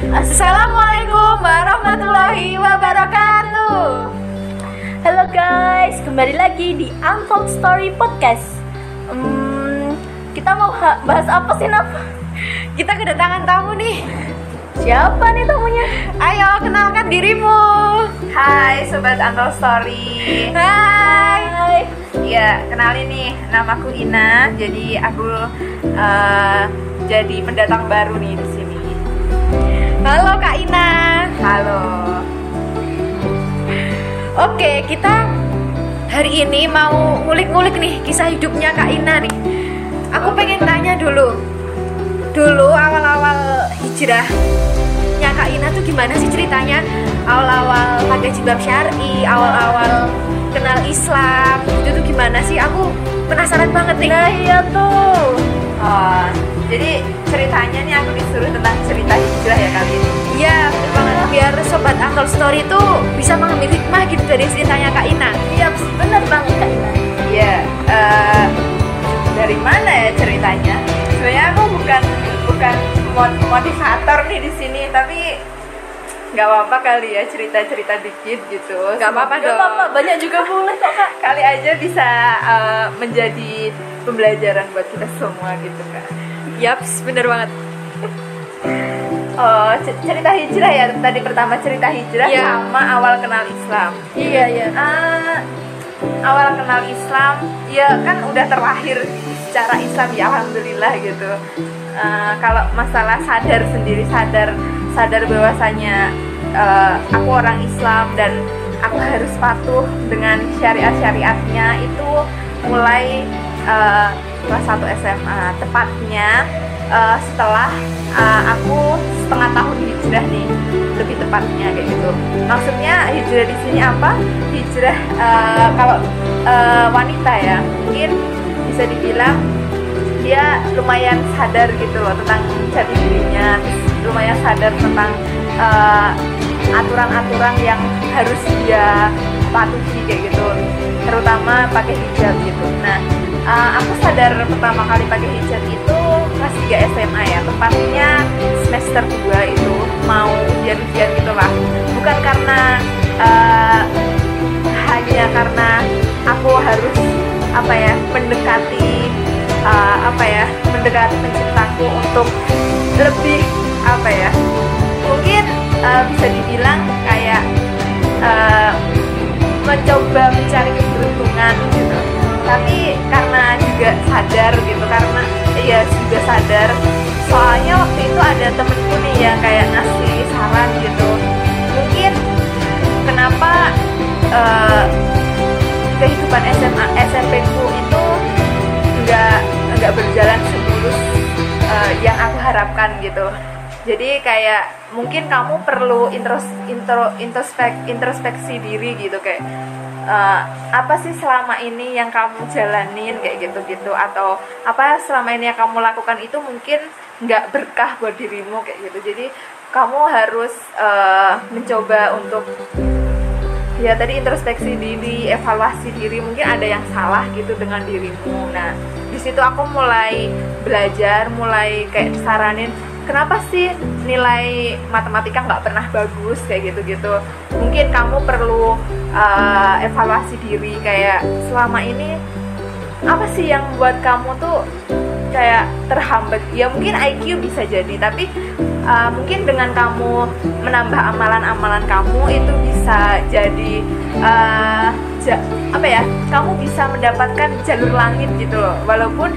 Assalamualaikum warahmatullahi wabarakatuh. Halo guys, kembali lagi di Untold Story Podcast. Hmm, kita mau ha- bahas apa sih Naf? Kita kedatangan tamu nih. Siapa nih tamunya? Ayo kenalkan dirimu. Hai Sobat Untold Story Hai. Hai. Ya, kenalin nih, namaku Ina Jadi aku eh, jadi pendatang baru nih di sini Halo Kak Ina. Halo Oke, kita hari ini mau ngulik-ngulik nih kisah hidupnya Kak Ina nih. Aku pengen tanya dulu. Dulu awal-awal hijrahnya Kak Ina tuh gimana sih ceritanya? Awal-awal pakai jilbab syar'i, awal-awal kenal Islam, itu tuh gimana sih? Aku penasaran banget nih. Nah iya tuh. Oh, Jadi ceritanya nih aku disuruh tentang cerita hijrah ya kali ini Iya, betul banget. Biar sobat Untold Story itu bisa mengambil hikmah gitu dari ceritanya Kak Ina. Iya benar banget Kak Ina. Iya, eh, dari mana ya ceritanya? Sebenarnya aku bukan bukan mot- motivator nih di sini, tapi nggak apa-apa kali ya cerita-cerita dikit gitu. Nggak apa-apa Gak apa-apa, banyak juga boleh kok Kak. Kali aja bisa eh, menjadi pembelajaran buat kita semua gitu kan. Yaps, bener banget. Oh, cerita hijrah ya tadi pertama cerita hijrah Iya. sama awal kenal Islam. Iya iya. Ah, awal kenal Islam, ya kan udah terlahir secara Islam ya alhamdulillah gitu. Ah, kalau masalah sadar sendiri sadar sadar bahwasanya eh, aku orang Islam dan aku harus patuh dengan syariat syariatnya itu mulai eh, kelas 1 SMA tepatnya eh, setelah eh, aku setengah tahun hijrah nih lebih tepatnya kayak gitu. Maksudnya hijrah di sini apa? Hijrah eh, kalau eh, wanita ya mungkin bisa dibilang dia lumayan sadar gitu loh tentang jati dirinya lumayan sadar tentang aturan-aturan yang harus dia patuhi kayak gitu. Terutama pakai hijab gitu. Nah eh, aku sadar pertama kali pakai hijab itu kelas 3 SMA ya. Tepatnya semester 2 itu mau ujian-ujian gitu lah. Bukan karena eh, hanya karena aku harus apa ya mendekati uh, apa ya mendekati penciptaku untuk lebih apa ya mungkin uh, bisa dibilang kayak uh, mencoba mencari keberuntungan gitu tapi karena juga sadar gitu karena ya juga sadar. Soalnya waktu itu ada temenku nih yang kayak ngasih saran gitu. Mungkin kenapa uh, kehidupan SMA SMP ku itu nggak nggak berjalan semulus uh, yang aku harapkan gitu. Jadi kayak mungkin kamu perlu intros, intro, introspek, introspeksi diri gitu kayak uh, apa sih selama ini yang kamu jalanin kayak gitu-gitu? Atau apa selama ini yang kamu lakukan itu mungkin nggak berkah buat dirimu kayak gitu? Jadi kamu harus uh, mencoba untuk ya tadi introspeksi diri evaluasi diri. Mungkin ada yang salah gitu dengan dirimu. Nah di situ aku mulai belajar mulai kayak saranin kenapa sih nilai matematika nggak pernah bagus kayak gitu gitu mungkin kamu perlu uh, evaluasi diri kayak selama ini apa sih yang buat kamu tuh kayak terhambat? Ya mungkin IQ bisa jadi tapi uh, mungkin dengan kamu menambah amalan-amalan kamu itu bisa jadi uh, ja- apa ya kamu bisa mendapatkan jalur langit gitu. Loh walaupun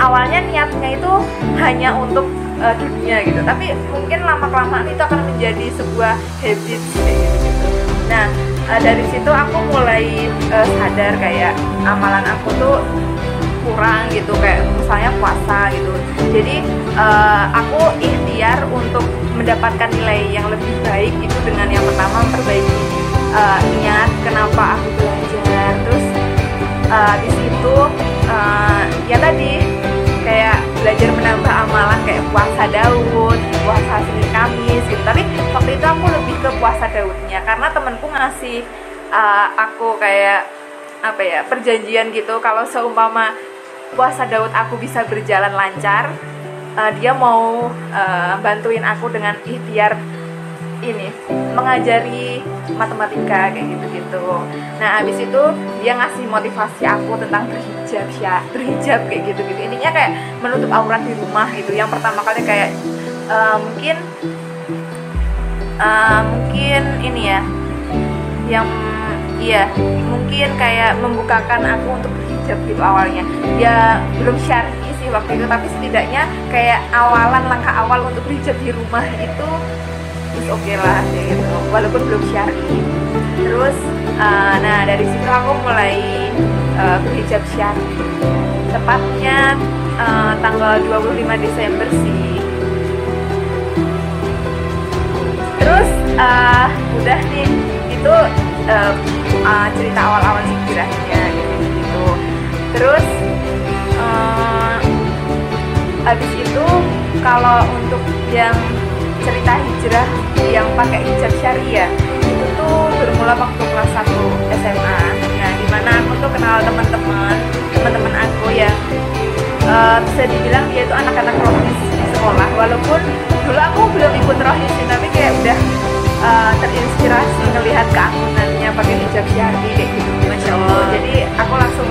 awalnya niatnya itu hanya untuk uh, dunia gitu. Tapi mungkin lama kelamaan itu akan menjadi sebuah habit kayak gitu. Gitu nah uh, dari situ aku mulai uh, sadar kayak amalan aku tuh kurang gitu kayak misalnya puasa gitu. Jadi eh, aku ikhtiar untuk mendapatkan nilai yang lebih baik itu dengan yang pertama memperbaiki eh, niat kenapa aku belajar. Terus eh, di puasa Daud puasa Senin Kamis gitu. Tapi waktu itu aku lebih ke puasa Daudnya karena temenku ngasih eh, aku kayak apa ya perjanjian gitu kalau seumpama puasa Daud aku bisa berjalan lancar uh, dia mau uh, bantuin aku dengan ikhtiar ini mengajari matematika kayak gitu-gitu. Nah, habis itu dia ngasih motivasi aku tentang berhijab ya, berhijab kayak gitu-gitu. Intinya kayak menutup aurat di rumah itu. Yang pertama kali kayak uh, mungkin uh, mungkin ini ya yang iya mungkin kayak membukakan aku untuk berhijab gitu awalnya ya belum syar'i sih waktu itu tapi setidaknya kayak awalan langkah awal untuk berhijab di rumah itu is oke okay lah gitu. Walaupun belum syar'i. Terus uh, nah dari situ aku mulai uh, berhijab syar'i. Tepatnya uh, tanggal 25 Desember sih. Terus uh, udah nih. Itu uh, uh, cerita awal-awal hijrahnya gitu gitu. Terus uh, habis itu kalau untuk yang cerita hijrah yang pakai hijab syariah. Itu tuh bermula waktu kelas 1 SMA nah di mana aku tuh kenal teman-teman teman-teman aku yang uh, bisa dibilang dia itu anak-anak rohis di sekolah. Walaupun dulu aku belum ikut rohis sih tapi kayak udah uh, terinspirasi ngelihat keagunannya pakai hijab syari kayak gitu. Masya allah. Jadi aku langsung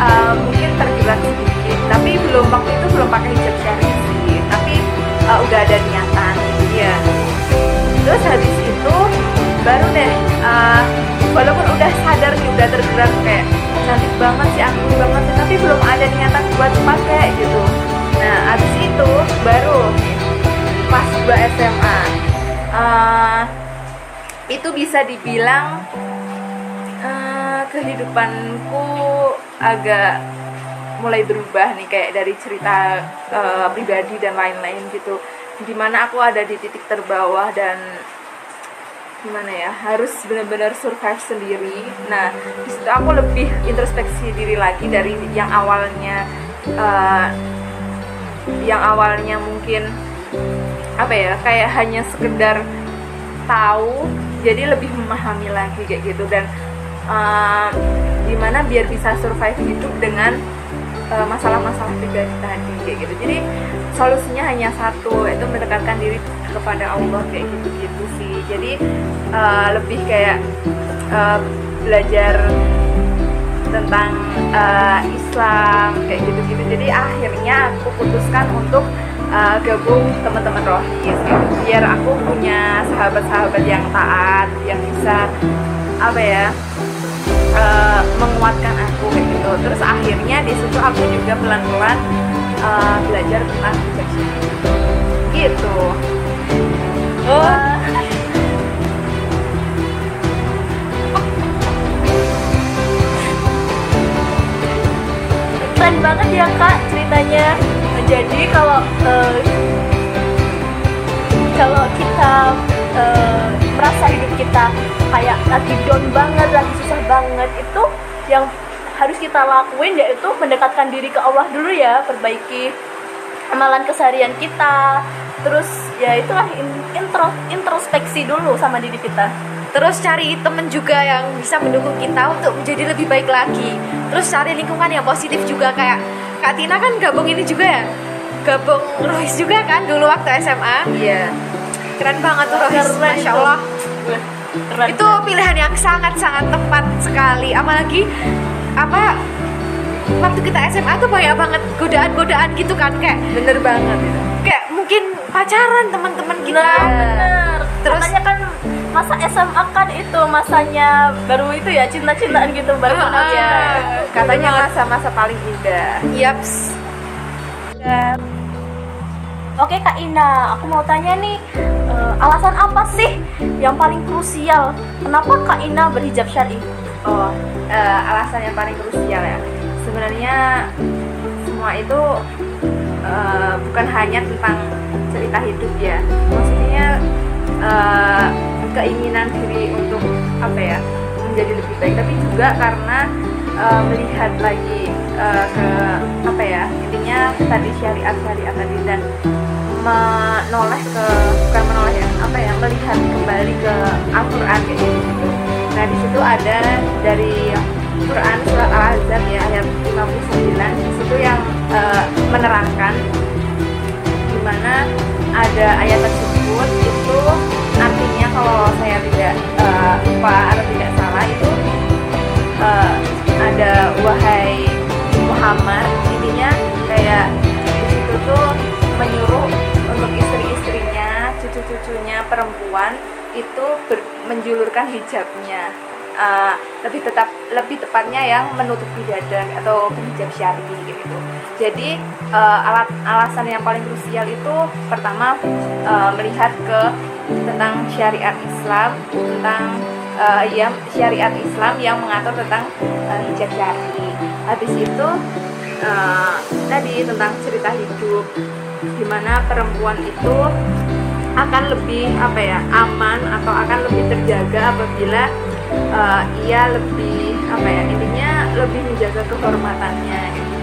uh, mungkin tergerak sedikit. Tapi belum waktu itu belum pakai hijab syari sih. Tapi uh, udah ada niatan baru deh uh, walaupun udah sadar nih udah tergerak kayak cantik banget sih aku banget sih tapi belum ada niatan buat pakai gitu. Nah habis itu baru pas 2 SMA uh, itu bisa dibilang uh, kehidupanku agak mulai berubah nih kayak dari cerita uh, pribadi dan lain-lain gitu. Di mana aku ada di titik terbawah dan gimana ya harus benar-benar survive sendiri. Nah di situ aku lebih introspeksi diri lagi dari yang awalnya uh, yang awalnya mungkin apa ya kayak hanya sekedar tahu jadi lebih memahami lagi kayak gitu. Dan uh, gimana biar bisa survive hidup dengan masalah-masalah uh, pribadi tadi kayak gitu. Jadi solusinya hanya satu yaitu mendekatkan diri kepada Allah kayak gitu-gitu sih. Jadi uh, lebih kayak uh, belajar tentang uh, Islam kayak gitu-gitu. Jadi akhirnya aku putuskan untuk uh, gabung teman-teman rohis gitu. Biar aku punya sahabat-sahabat yang taat yang bisa apa ya uh, menguatkan aku kayak gitu. Terus akhirnya di situ aku juga pelan-pelan uh, belajar tentang rejection gitu jadi kalau uh, kalau kita uh, merasa hidup kita kayak lagi down banget lagi susah banget itu yang harus kita lakuin yaitu mendekatkan diri ke Allah dulu ya perbaiki amalan keseharian kita. Terus ya itulah intro introspeksi dulu sama diri kita. Terus cari temen juga yang bisa mendukung kita untuk menjadi lebih baik lagi. Terus cari lingkungan yang positif juga kayak Kak Tina kan gabung ini juga ya gabung Rohis juga kan dulu waktu SMA iya keren banget tuh Rohis Keren Masya itu. Allah Keren. itu pilihan yang sangat-sangat tepat sekali apalagi apa waktu kita SMA tuh banyak banget godaan-godaan gitu kan kayak bener banget itu kayak mungkin pacaran teman-teman kita Nah, bener. Terus- Makanya kan masa SMA kan itu masanya baru itu ya cinta-cintaan gitu baru kenal Ah, cinta. katanya masa-masa paling indah Yaps. Oke Kak Ina, aku mau tanya nih eh, alasan apa sih yang paling krusial kenapa Kak Ina berhijab syar'i? Oh, eh, alasan yang paling krusial ya. Sebenarnya semua itu eh, bukan hanya tentang cerita hidup ya. Maksudnya eh, keinginan diri untuk apa ya menjadi lebih baik, tapi juga karena eh, melihat lagi eh, ke apa ya intinya tadi syariat syariat tadi dan menoleh ke bukan menoleh ya apa ya melihat kembali ke Al-Quran kayak gitu. Nah di situ ada dari Quran surat Al-Ahzab ya ayat 59 di situ yang eh, menerangkan di mana ada ayat tersebut itu artinya kalau saya tidak eh, lupa atau tidak salah itu eh, ada wahai Muhammad. Intinya kayak di situ tuh menyuruh untuk istri-istrinya cucu-cucunya perempuan itu ber- menjulurkan hijabnya. Eh, lebih tetap lebih tepatnya yang menutupi dada atau hijab syari gitu. Jadi eh, alat alasan yang paling krusial itu pertama eh, melihat ke tentang syariat Islam tentang eh, ya syariat Islam yang mengatur tentang eh, hijab syari. Habis itu eh, tadi tentang cerita hidup di mana perempuan itu akan lebih apa ya aman atau akan lebih terjaga apabila eh, ia lebih apa ya intinya lebih menjaga kehormatannya gitu.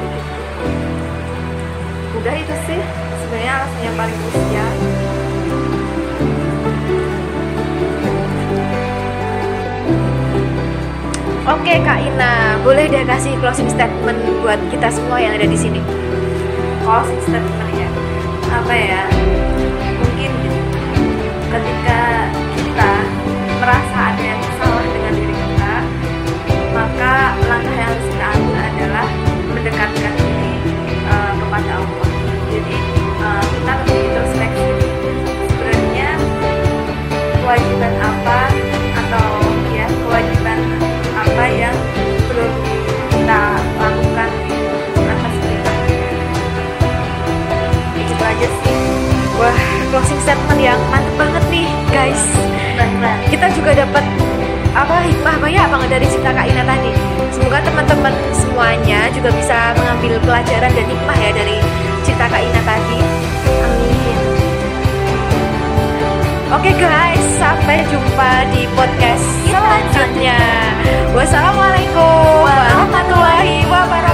udah itu sih sebenarnya alasan yang paling krusial Oke Kak Ina, boleh deh kasih closing statement buat kita semua yang ada di sini. Closing statement ya apa ya? Mungkin ketika kita merasa ada yang salah dengan diri kita maka langkah yang harus kita ambil adalah mendekatkan diri eh, kepada Allah banget dari cerita Kak Ina tadi. Semoga teman-teman semuanya juga bisa mengambil pelajaran dan hikmah ya dari cerita Kak Ina tadi. Amin. Oke guys, sampai jumpa di podcast iya, selanjutnya. Wassalamualaikum warahmatullahi wabarakatuh.